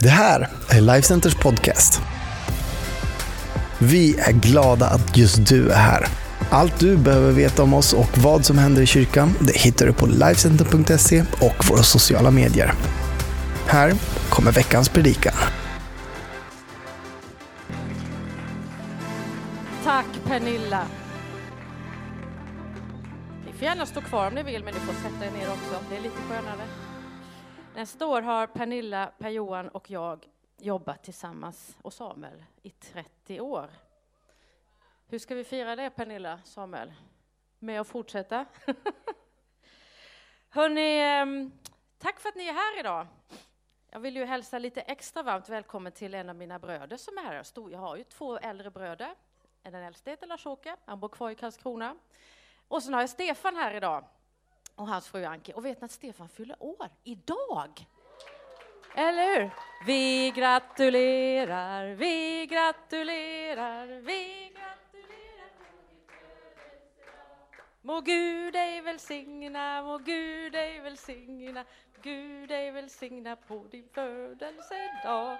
Det här är Lifecenters podcast. Vi är glada att just du är här. Allt du behöver veta om oss och vad som händer i kyrkan det hittar du på Lifecenter.se och våra sociala medier. Här kommer veckans predikan. Tack Pernilla. Ni får gärna stå kvar om ni vill, men ni får sätta er ner också. Det är lite skönare. Nästa år har Pernilla, Per-Johan och jag jobbat tillsammans, och Samuel, i 30 år. Hur ska vi fira det, Pernilla, Samuel? Med att fortsätta? Hörni, ehm, tack för att ni är här idag. Jag vill ju hälsa lite extra varmt välkommen till en av mina bröder som är här. Jag har ju två äldre bröder. Den äldste heter Lars-Åke, han bor kvar i Karlskrona. Och sen har jag Stefan här idag och hans fru Anki. Och vet ni att Stefan fyller år idag? Eller hur? Vi gratulerar, vi gratulerar, vi gratulerar Må Gud dig välsigna, må Gud dig välsigna, Gud dig välsigna på din födelsedag.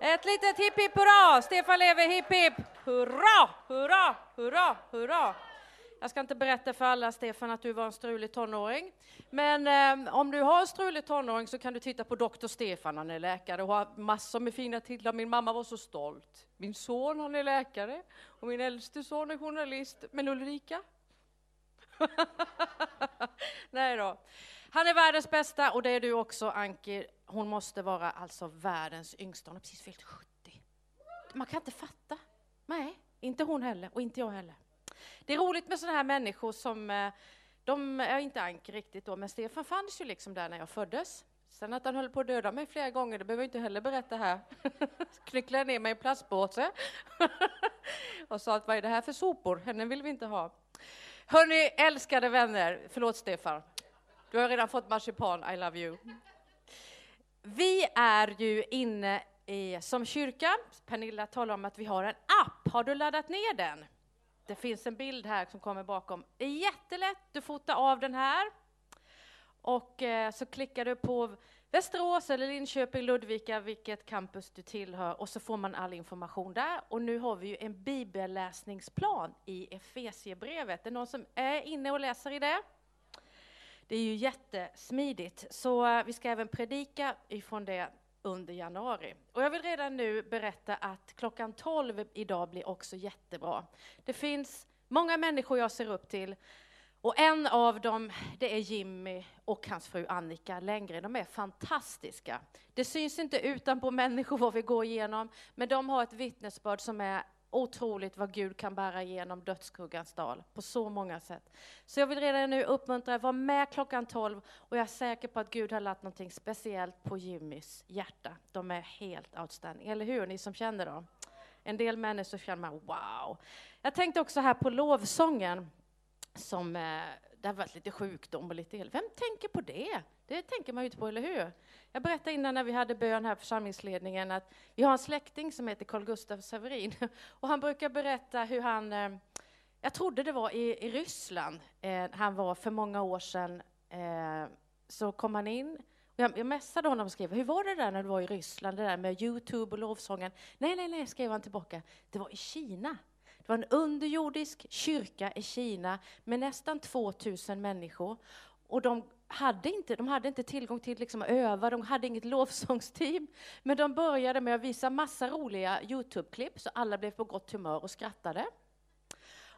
Ett litet hipp hipp hurra! Stefan lever hipp hipp! Hurra, hurra, hurra, hurra! Jag ska inte berätta för alla, Stefan, att du var en strulig tonåring. Men eh, om du har en strulig tonåring så kan du titta på doktor Stefan, han är läkare och har massor med fina titlar. Min mamma var så stolt. Min son, han är läkare och min äldste son är journalist. Men Ulrika? Nej då. Han är världens bästa och det är du också, Anki. Hon måste vara alltså världens yngsta. Hon har precis fyllt 70. Man kan inte fatta. Nej, inte hon heller och inte jag heller. Det är roligt med sådana här människor som, eh, de är inte Anki riktigt då, men Stefan fanns ju liksom där när jag föddes. Sen att han höll på att döda mig flera gånger, det behöver jag inte heller berätta här. Knycklade ner mig i en plastpåse och sa att vad är det här för sopor? Henne vill vi inte ha. Hörni, älskade vänner, förlåt Stefan, du har redan fått marsipan, I love you. Vi är ju inne i, som kyrka, Pernilla talar om att vi har en app. Har du laddat ner den? Det finns en bild här som kommer bakom. Det är jättelätt, du fotar av den här. Och eh, så klickar du på Västerås eller Linköping, Ludvika, vilket campus du tillhör och så får man all information där. Och nu har vi ju en bibelläsningsplan i Efesiebrevet. Det någon som är inne och läser i det? Det är ju jättesmidigt. Så eh, vi ska även predika ifrån det under januari. Och jag vill redan nu berätta att klockan 12 idag blir också jättebra. Det finns många människor jag ser upp till och en av dem det är Jimmy och hans fru Annika Längre. De är fantastiska. Det syns inte utanpå människor vad vi går igenom, men de har ett vittnesbörd som är otroligt vad Gud kan bära igenom dödsskuggans dal på så många sätt. Så jag vill redan nu uppmuntra er, var med klockan 12 och jag är säker på att Gud har lagt någonting speciellt på Jimmys hjärta. De är helt outstanding, eller hur? Ni som känner dem. En del människor känner man wow. Jag tänkte också här på lovsången som eh, det har varit lite sjukdom och lite el. Vem tänker på det? Det tänker man ju inte på, eller hur? Jag berättade innan när vi hade bön här församlingsledningen att vi har en släkting som heter Carl Gustaf Severin och han brukar berätta hur han, eh, jag trodde det var i, i Ryssland, eh, han var för många år sedan, eh, så kom han in jag, jag messade honom och skrev, hur var det där när du var i Ryssland, det där med Youtube och lovsången? Nej, nej, nej, skrev han tillbaka, det var i Kina. Det var en underjordisk kyrka i Kina med nästan 2000 människor. Och de hade inte, de hade inte tillgång till liksom att öva, de hade inget lovsångsteam. Men de började med att visa massa roliga Youtube-klipp så alla blev på gott humör och skrattade.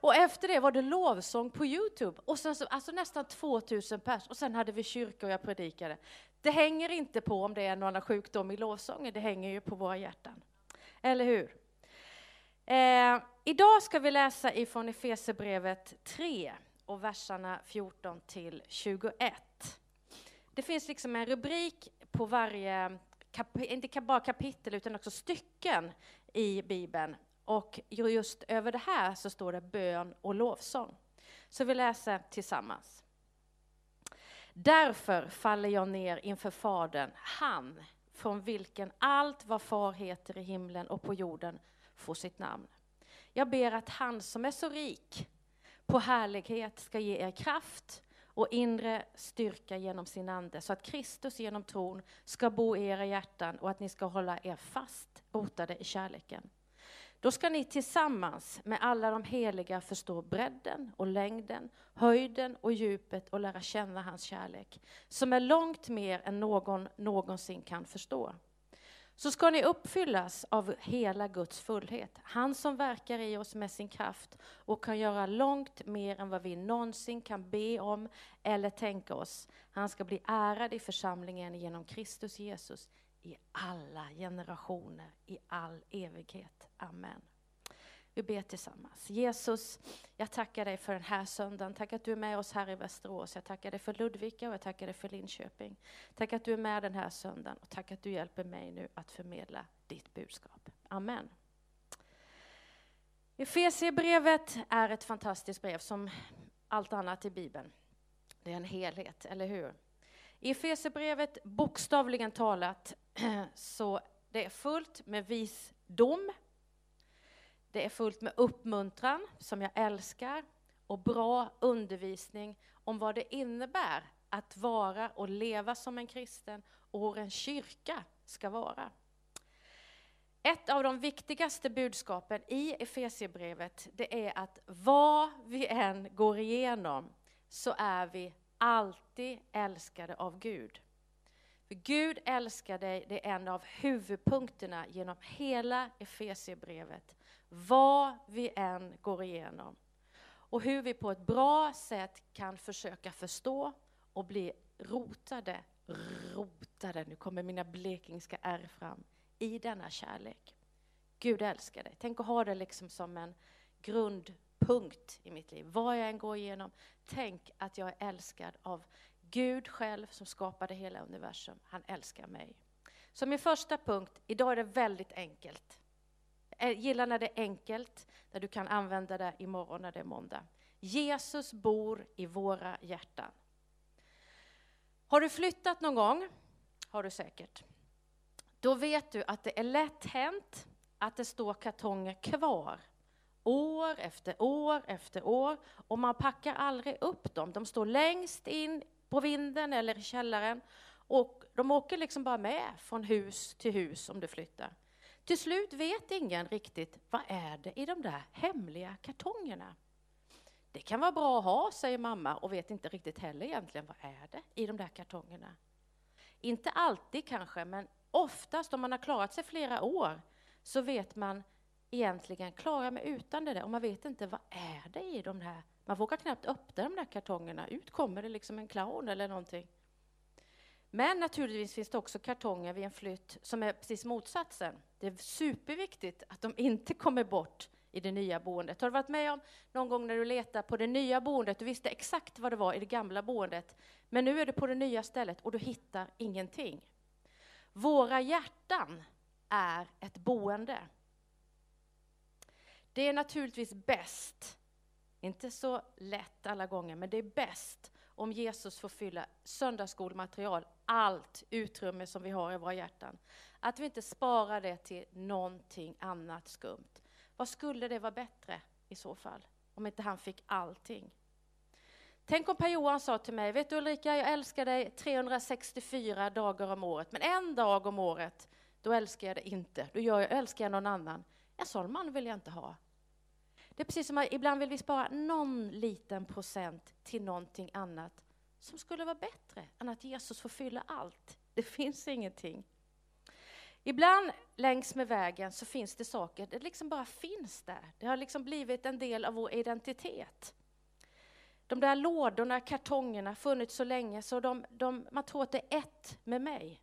Och efter det var det lovsång på Youtube, och sen, alltså nästan 2000 pers. Och sen hade vi kyrka och jag predikade. Det hänger inte på om det är någon sjukdom i lovsången, det hänger ju på våra hjärtan. Eller hur? Eh, idag ska vi läsa ifrån Efesebrevet 3 och verserna 14 till 21. Det finns liksom en rubrik på varje, inte bara kapitel utan också stycken i Bibeln. Och just över det här så står det bön och lovsång. Så vi läser tillsammans. Därför faller jag ner inför Fadern, han från vilken allt vad far heter i himlen och på jorden får sitt namn. Jag ber att han som är så rik på härlighet ska ge er kraft och inre styrka genom sin ande, så att Kristus genom tron ska bo i era hjärtan och att ni ska hålla er fast rotade i kärleken. Då ska ni tillsammans med alla de heliga förstå bredden och längden, höjden och djupet och lära känna hans kärlek, som är långt mer än någon någonsin kan förstå. Så ska ni uppfyllas av hela Guds fullhet, han som verkar i oss med sin kraft och kan göra långt mer än vad vi någonsin kan be om eller tänka oss. Han ska bli ärad i församlingen genom Kristus Jesus i alla generationer, i all evighet. Amen. Vi ber tillsammans. Jesus, jag tackar dig för den här söndagen. Tack att du är med oss här i Västerås. Jag tackar dig för Ludvika och jag tackar dig för Linköping. Tack att du är med den här söndagen och tack att du hjälper mig nu att förmedla ditt budskap. Amen. Efesierbrevet är ett fantastiskt brev som allt annat i Bibeln. Det är en helhet, eller hur? I Efesierbrevet, bokstavligen talat, så det är fullt med visdom. Det är fullt med uppmuntran, som jag älskar, och bra undervisning om vad det innebär att vara och leva som en kristen och hur en kyrka ska vara. Ett av de viktigaste budskapen i Efesierbrevet, det är att vad vi än går igenom så är vi alltid älskade av Gud. För Gud älskar dig, det är en av huvudpunkterna genom hela Efesierbrevet. Vad vi än går igenom. Och hur vi på ett bra sätt kan försöka förstå och bli rotade, rotade, nu kommer mina blekingska R fram, i denna kärlek. Gud älskar dig. Tänk att ha det liksom som en grundpunkt i mitt liv. Vad jag än går igenom, tänk att jag är älskad av Gud själv som skapade hela universum. Han älskar mig. Så min första punkt, idag är det väldigt enkelt. Eh, Gillar när det är enkelt, när du kan använda det imorgon när det är måndag. Jesus bor i våra hjärtan. Har du flyttat någon gång? Har du säkert. Då vet du att det är lätt hänt att det står kartonger kvar år efter år efter år och man packar aldrig upp dem. De står längst in på vinden eller i källaren och de åker liksom bara med från hus till hus om du flyttar. Till slut vet ingen riktigt vad är det i de där hemliga kartongerna. Det kan vara bra att ha, säger mamma och vet inte riktigt heller egentligen vad är det i de där kartongerna. Inte alltid kanske, men oftast om man har klarat sig flera år så vet man egentligen, klarar mig utan det där? Och man vet inte, vad är det i de här? Man vågar knappt öppna de där kartongerna. Ut kommer det liksom en clown eller någonting. Men naturligtvis finns det också kartonger vid en flytt som är precis motsatsen. Det är superviktigt att de inte kommer bort i det nya boendet. Har du varit med om någon gång när du letar på det nya boendet, du visste exakt vad det var i det gamla boendet, men nu är du på det nya stället och du hittar ingenting. Våra hjärtan är ett boende. Det är naturligtvis bäst, inte så lätt alla gånger, men det är bäst om Jesus får fylla söndagsskolmaterial, allt utrymme som vi har i våra hjärtan. Att vi inte sparar det till någonting annat skumt. Vad skulle det vara bättre i så fall, om inte han fick allting? Tänk om Per-Johan sa till mig, vet du Ulrika, jag älskar dig 364 dagar om året, men en dag om året, då älskar jag dig inte. Då gör jag, älskar jag någon annan. En sån man vill jag inte ha. Det är precis som att ibland vill vi spara någon liten procent till någonting annat som skulle vara bättre än att Jesus får fylla allt. Det finns ingenting. Ibland längs med vägen så finns det saker, det liksom bara finns där. Det har liksom blivit en del av vår identitet. De där lådorna, kartongerna, funnits så länge så de, de, man tror att det är ett med mig.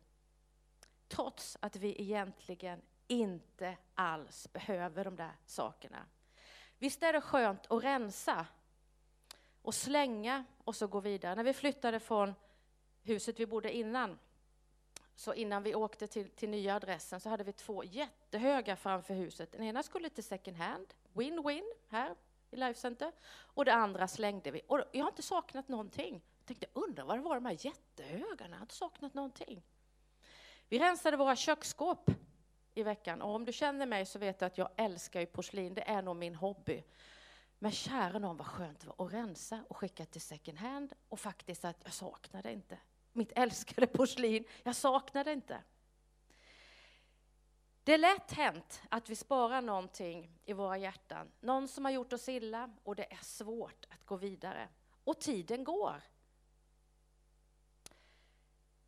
Trots att vi egentligen inte alls behöver de där sakerna. Visst är det skönt att rensa och slänga och så gå vidare. När vi flyttade från huset vi bodde innan, så innan vi åkte till, till nya adressen så hade vi två jättehöga framför huset. Den ena skulle till second hand, win-win, här i Life Center, och det andra slängde vi. Och jag har inte saknat någonting. Jag tänkte, undra vad det var de här jättehögarna, jag har inte saknat någonting. Vi rensade våra köksskåp i veckan och om du känner mig så vet du att jag älskar ju porslin, det är nog min hobby. Men kära någon vad skönt det var att rensa och skicka till second hand och faktiskt att jag saknade inte mitt älskade porslin. Jag saknade inte. Det är lätt hänt att vi sparar någonting i våra hjärtan, någon som har gjort oss illa och det är svårt att gå vidare. Och tiden går.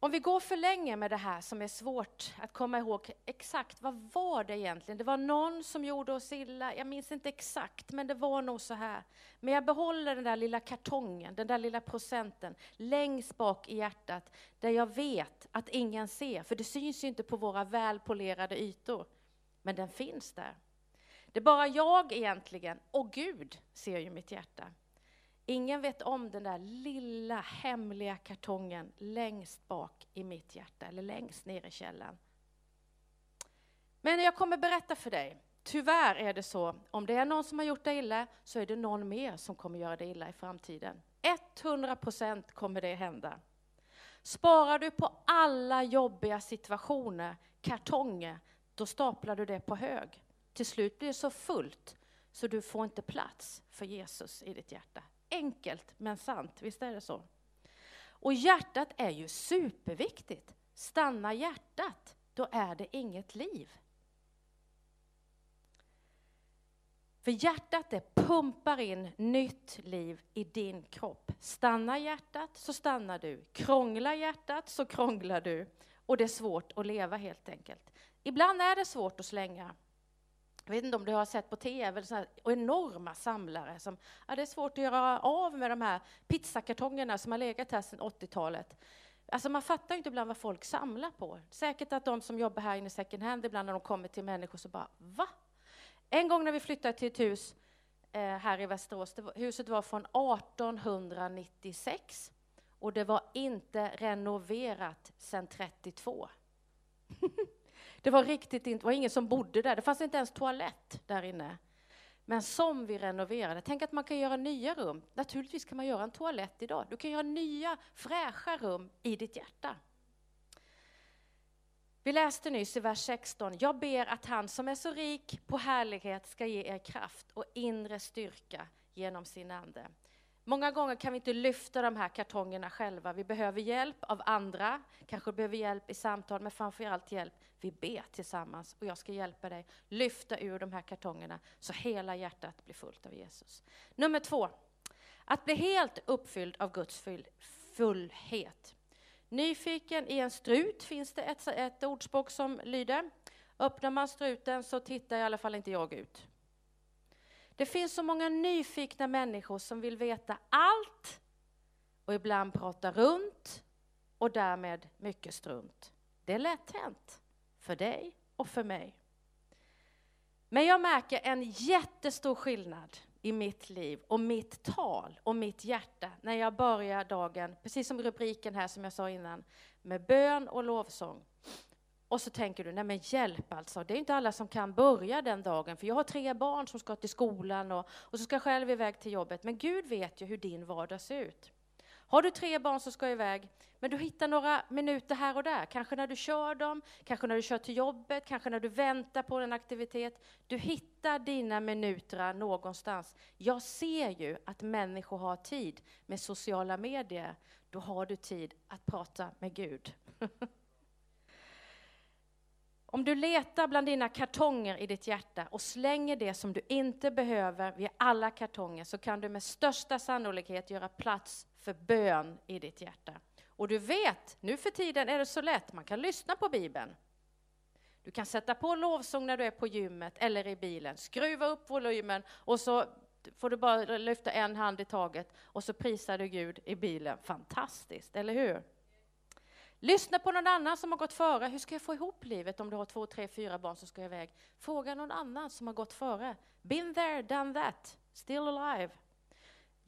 Om vi går för länge med det här som är svårt att komma ihåg exakt, vad var det egentligen? Det var någon som gjorde oss illa, jag minns inte exakt, men det var nog så här. Men jag behåller den där lilla kartongen, den där lilla procenten, längst bak i hjärtat, där jag vet att ingen ser, för det syns ju inte på våra välpolerade ytor. Men den finns där. Det är bara jag egentligen, och Gud, ser ju mitt hjärta. Ingen vet om den där lilla hemliga kartongen längst bak i mitt hjärta, eller längst ner i källan. Men jag kommer berätta för dig, tyvärr är det så, om det är någon som har gjort dig illa, så är det någon mer som kommer göra dig illa i framtiden. 100% kommer det hända. Sparar du på alla jobbiga situationer, kartonger, då staplar du det på hög. Till slut blir det så fullt så du får inte plats för Jesus i ditt hjärta. Enkelt men sant, visst är det så? Och hjärtat är ju superviktigt. Stannar hjärtat, då är det inget liv. För hjärtat det pumpar in nytt liv i din kropp. Stannar hjärtat så stannar du. Krånglar hjärtat så krånglar du. Och det är svårt att leva helt enkelt. Ibland är det svårt att slänga jag vet inte om du har sett på tv, så här, enorma samlare som, ja, det är svårt att göra av med de här pizzakartongerna som har legat här sedan 80-talet. Alltså man fattar ju inte ibland vad folk samlar på. Säkert att de som jobbar här inne i second hand, ibland när de kommer till människor så bara, va? En gång när vi flyttade till ett hus eh, här i Västerås, var, huset var från 1896 och det var inte renoverat sedan 32. Det var riktigt inte, var ingen som bodde där. Det fanns inte ens toalett där inne. Men som vi renoverade. Tänk att man kan göra nya rum. Naturligtvis kan man göra en toalett idag. Du kan göra nya fräscha rum i ditt hjärta. Vi läste nyss i vers 16. Jag ber att han som är så rik på härlighet ska ge er kraft och inre styrka genom sin ande. Många gånger kan vi inte lyfta de här kartongerna själva. Vi behöver hjälp av andra, kanske behöver hjälp i samtal, men framförallt hjälp. Vi ber tillsammans och jag ska hjälpa dig lyfta ur de här kartongerna så hela hjärtat blir fullt av Jesus. Nummer två, att bli helt uppfylld av Guds fullhet. Nyfiken i en strut finns det ett, ett ordspråk som lyder, öppnar man struten så tittar i alla fall inte jag ut. Det finns så många nyfikna människor som vill veta allt och ibland prata runt och därmed mycket strunt. Det är lätt hänt för dig och för mig. Men jag märker en jättestor skillnad i mitt liv och mitt tal och mitt hjärta när jag börjar dagen, precis som rubriken här som jag sa innan, med bön och lovsång. Och så tänker du, nej men hjälp alltså, det är inte alla som kan börja den dagen, för jag har tre barn som ska till skolan och, och så ska jag själv iväg till jobbet. Men Gud vet ju hur din vardag ser ut. Har du tre barn som ska iväg, men du hittar några minuter här och där, kanske när du kör dem, kanske när du kör till jobbet, kanske när du väntar på en aktivitet. Du hittar dina minuter någonstans. Jag ser ju att människor har tid med sociala medier. Då har du tid att prata med Gud. Om du letar bland dina kartonger i ditt hjärta och slänger det som du inte behöver vid alla kartonger så kan du med största sannolikhet göra plats för bön i ditt hjärta. Och du vet, nu för tiden är det så lätt, man kan lyssna på Bibeln. Du kan sätta på lovsång när du är på gymmet eller i bilen, skruva upp volymen och så får du bara lyfta en hand i taget och så prisar du Gud i bilen. Fantastiskt, eller hur? Lyssna på någon annan som har gått före. Hur ska jag få ihop livet om du har två, tre, fyra barn som ska iväg? Fråga någon annan som har gått före. Been there, done that, still alive.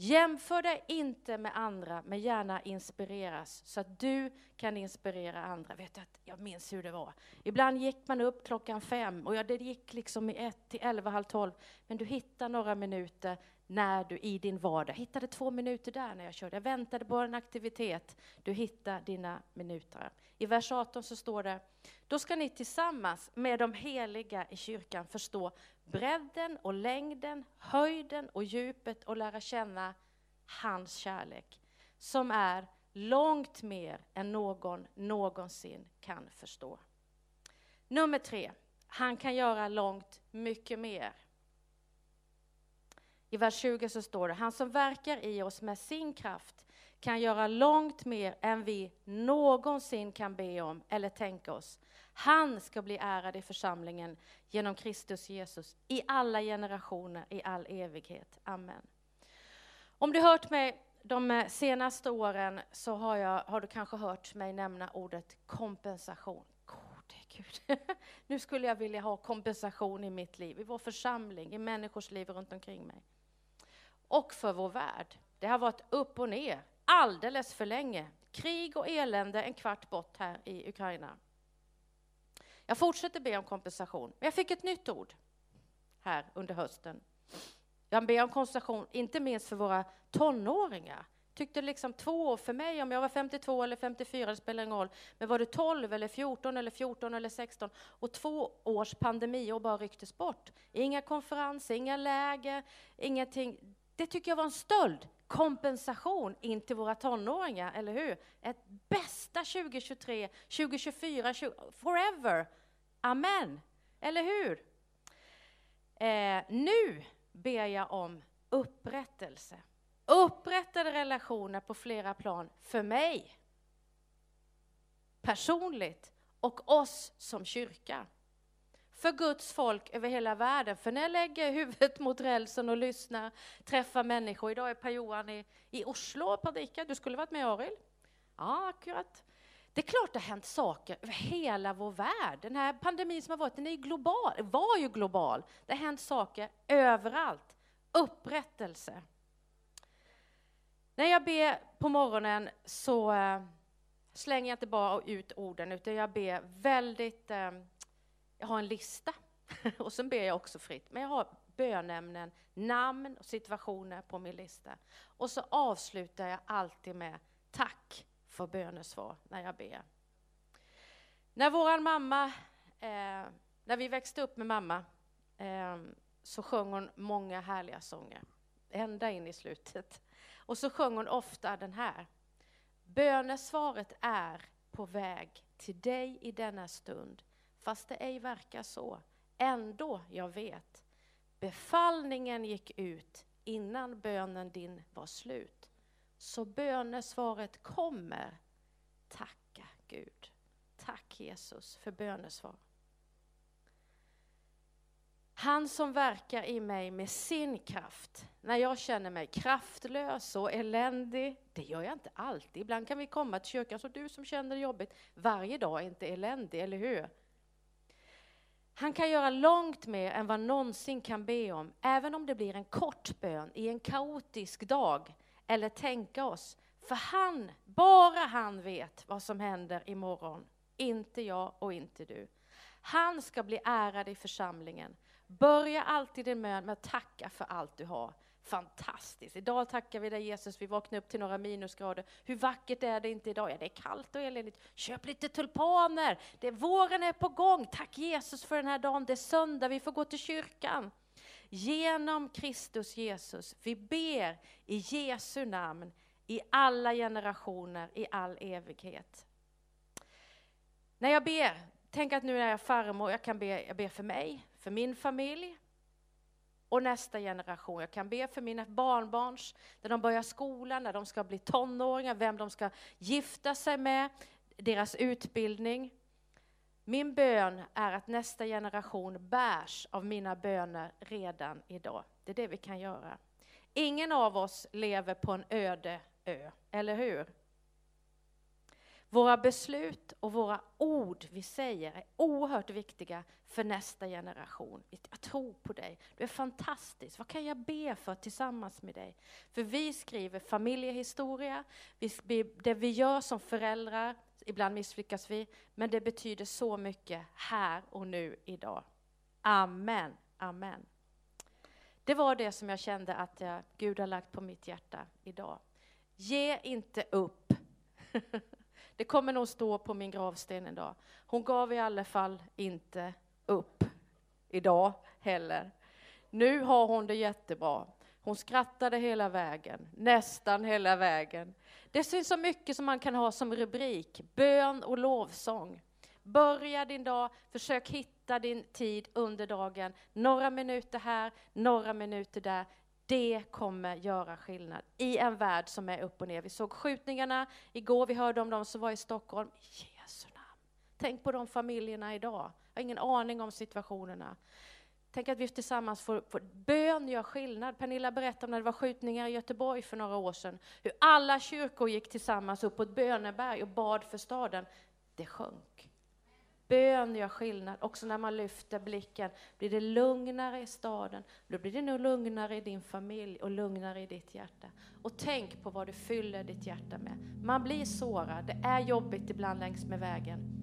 Jämför dig inte med andra, men gärna inspireras så att du kan inspirera andra. Vet du att jag minns hur det var. Ibland gick man upp klockan fem och ja, det gick liksom i ett till elva, halv tolv. Men du hittar några minuter när du i din vardag, hittade två minuter där när jag körde, jag väntade på en aktivitet, du hittar dina minuter. I vers 18 så står det, då ska ni tillsammans med de heliga i kyrkan förstå bredden och längden, höjden och djupet och lära känna hans kärlek som är långt mer än någon någonsin kan förstå. Nummer tre, han kan göra långt mycket mer. I vers 20 så står det, han som verkar i oss med sin kraft kan göra långt mer än vi någonsin kan be om eller tänka oss. Han ska bli ärad i församlingen genom Kristus Jesus i alla generationer, i all evighet. Amen. Om du hört mig de senaste åren så har, jag, har du kanske hört mig nämna ordet kompensation. Gode Gud. nu skulle jag vilja ha kompensation i mitt liv, i vår församling, i människors liv runt omkring mig. Och för vår värld. Det har varit upp och ner alldeles för länge. Krig och elände en kvart bort här i Ukraina. Jag fortsätter be om kompensation, men jag fick ett nytt ord här under hösten. Jag ber om kompensation, inte minst för våra tonåringar. Tyckte liksom två år för mig, om jag var 52 eller 54, det spelar ingen roll. Men var du 12 eller 14 eller 14 eller 16 och två års pandemi och bara rycktes bort. Inga konferenser, inga läger, ingenting. Det tycker jag var en stöld. Kompensation in till våra tonåringar, eller hur? Ett bästa 2023, 2024, 20, forever. Amen. Eller hur? Eh, nu ber jag om upprättelse. Upprättade relationer på flera plan för mig personligt och oss som kyrka. För Guds folk över hela världen. För när jag lägger huvudet mot rälsen och lyssnar, träffar människor. Idag är Per-Johan i, i Oslo och predikar. Du skulle varit med Arild? Ja, akkurat. Det är klart det har hänt saker över hela vår värld. Den här pandemin som har varit, den är global, var ju global. Det har hänt saker överallt. Upprättelse. När jag ber på morgonen så eh, slänger jag inte bara ut orden, utan jag ber väldigt... Eh, jag har en lista, och sen ber jag också fritt. Men jag har bönämnen, namn och situationer på min lista. Och så avslutar jag alltid med tack för bönesvar när jag ber. När vår mamma, eh, när vi växte upp med mamma, eh, så sjöng hon många härliga sånger, ända in i slutet. Och så sjöng hon ofta den här. Bönesvaret är på väg till dig i denna stund, fast det ej verkar så. Ändå jag vet, befallningen gick ut innan bönen din var slut. Så bönesvaret kommer. Tacka Gud. Tack Jesus för bönesvar. Han som verkar i mig med sin kraft. När jag känner mig kraftlös och eländig, det gör jag inte alltid. Ibland kan vi komma till kyrkan, så du som känner det jobbigt, varje dag är inte eländig, eller hur? Han kan göra långt mer än vad någonsin kan be om, även om det blir en kort bön i en kaotisk dag, eller tänka oss. För han, bara han vet vad som händer imorgon. Inte jag och inte du. Han ska bli ärad i församlingen. Börja alltid din bön med att tacka för allt du har. Fantastiskt. Idag tackar vi dig Jesus, vi vaknade upp till några minusgrader. Hur vackert är det inte idag? Ja, det är kallt och eländigt. Köp lite tulpaner. Det, våren är på gång. Tack Jesus för den här dagen. Det är söndag, vi får gå till kyrkan. Genom Kristus Jesus, vi ber i Jesu namn i alla generationer, i all evighet. När jag ber, tänk att nu är jag farmor, jag kan be, jag ber för mig, för min familj och nästa generation. Jag kan be för mina barnbarns, när de börjar skolan, när de ska bli tonåringar, vem de ska gifta sig med, deras utbildning. Min bön är att nästa generation bärs av mina böner redan idag. Det är det vi kan göra. Ingen av oss lever på en öde ö, eller hur? Våra beslut och våra ord vi säger är oerhört viktiga för nästa generation. Jag tror på dig. Du är fantastisk. Vad kan jag be för tillsammans med dig? För vi skriver familjehistoria, det vi gör som föräldrar, ibland misslyckas vi, men det betyder så mycket här och nu idag. Amen, amen. Det var det som jag kände att jag, Gud har lagt på mitt hjärta idag. Ge inte upp. Det kommer nog stå på min gravsten en dag. Hon gav i alla fall inte upp idag heller. Nu har hon det jättebra. Hon skrattade hela vägen, nästan hela vägen. Det finns så mycket som man kan ha som rubrik, bön och lovsång. Börja din dag, försök hitta din tid under dagen. Några minuter här, några minuter där. Det kommer göra skillnad i en värld som är upp och ner. Vi såg skjutningarna igår, vi hörde om de som var i Stockholm. Jesu namn. Tänk på de familjerna idag. Jag har ingen aning om situationerna. Tänk att vi tillsammans får, får bön gör skillnad. Pernilla berättade om när det var skjutningar i Göteborg för några år sedan. Hur alla kyrkor gick tillsammans upp på ett böneberg och bad för staden. Det sjönk. Bön gör skillnad. Också när man lyfter blicken blir det lugnare i staden. Då blir det nog lugnare i din familj och lugnare i ditt hjärta. Och tänk på vad du fyller ditt hjärta med. Man blir sårad. Det är jobbigt ibland längs med vägen.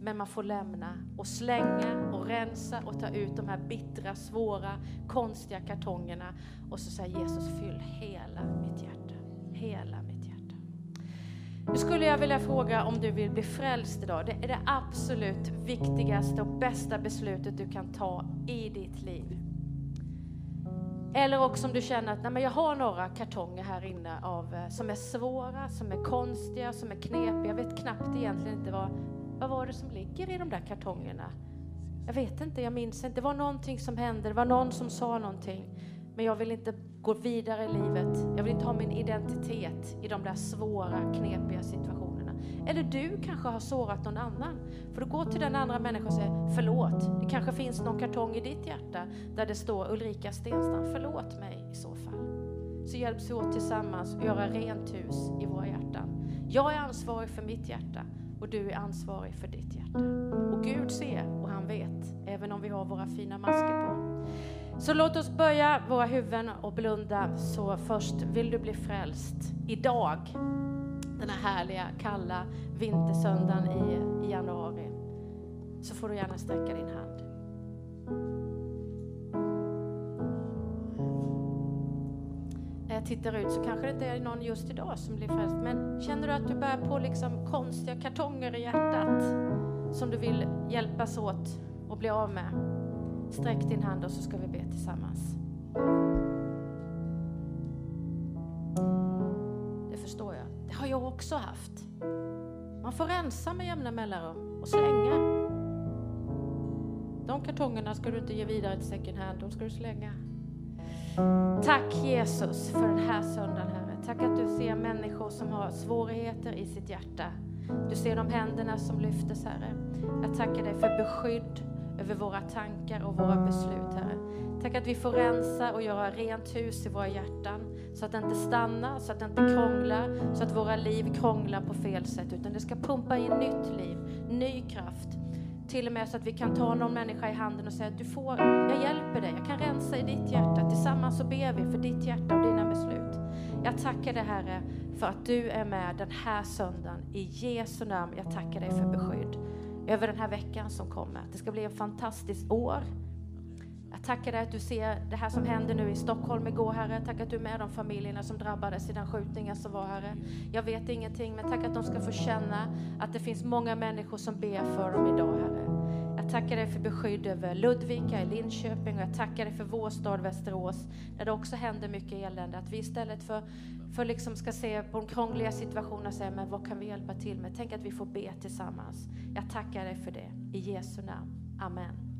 Men man får lämna och slänga och rensa och ta ut de här bittra, svåra, konstiga kartongerna. Och så säger Jesus, fyll hela mitt hjärta. Hela mitt. Nu skulle jag vilja fråga om du vill bli frälst idag. Det är det absolut viktigaste och bästa beslutet du kan ta i ditt liv. Eller också om du känner att nej, men jag har några kartonger här inne av, eh, som är svåra, som är konstiga, som är knepiga. Jag vet knappt egentligen inte vad vad var det som ligger i de där kartongerna? Jag vet inte, jag minns inte. Det var någonting som hände, det var någon som sa någonting. Men jag vill inte Går vidare i livet. Jag vill inte ha min identitet i de där svåra, knepiga situationerna. Eller du kanske har sårat någon annan. För du går till den andra människan och säger förlåt. Det kanske finns någon kartong i ditt hjärta där det står Ulrika Stenstam, förlåt mig i så fall. Så hjälps vi åt tillsammans att göra rent hus i våra hjärtan. Jag är ansvarig för mitt hjärta och du är ansvarig för ditt hjärta. Och Gud ser och han vet, även om vi har våra fina masker på. Så låt oss böja våra huvuden och blunda. Så först, vill du bli frälst idag, den här härliga, kalla vintersöndagen i, i januari, så får du gärna sträcka din hand. när jag tittar ut så kanske det inte är någon just idag som blir frälst. Men känner du att du bär på liksom konstiga kartonger i hjärtat som du vill hjälpas åt att bli av med? Sträck din hand och så ska vi be tillsammans. Det förstår jag. Det har jag också haft. Man får rensa med jämna mellanrum och slänga. De kartongerna ska du inte ge vidare till second hand, de ska du slänga. Tack Jesus för den här söndagen Herre. Tack att du ser människor som har svårigheter i sitt hjärta. Du ser de händerna som lyftes Herre. Jag tackar dig för beskydd över våra tankar och våra beslut Herre. Tack att vi får rensa och göra rent hus i våra hjärtan så att det inte stannar, så att det inte krånglar, så att våra liv krånglar på fel sätt utan det ska pumpa in nytt liv, ny kraft, till och med så att vi kan ta någon människa i handen och säga att du får, jag hjälper dig, jag kan rensa i ditt hjärta. Tillsammans så ber vi för ditt hjärta och dina beslut. Jag tackar dig Herre för att du är med den här söndagen. I Jesu namn, jag tackar dig för beskydd över den här veckan som kommer. Det ska bli ett fantastiskt år. Jag tackar dig att du ser det här som hände nu i Stockholm igår, Herre. Tack att du är med de familjerna som drabbades i den skjutningen som var, Herre. Jag vet ingenting, men tack att de ska få känna att det finns många människor som ber för dem idag, Herre. Jag tackar dig för beskydd över Ludvika i Linköping och jag tackar dig för vår stad Västerås, där det också händer mycket elände. Att vi istället för, för liksom ska se på de krångliga situationerna och säga, men vad kan vi hjälpa till med? Tänk att vi får be tillsammans. Jag tackar dig för det. I Jesu namn. Amen.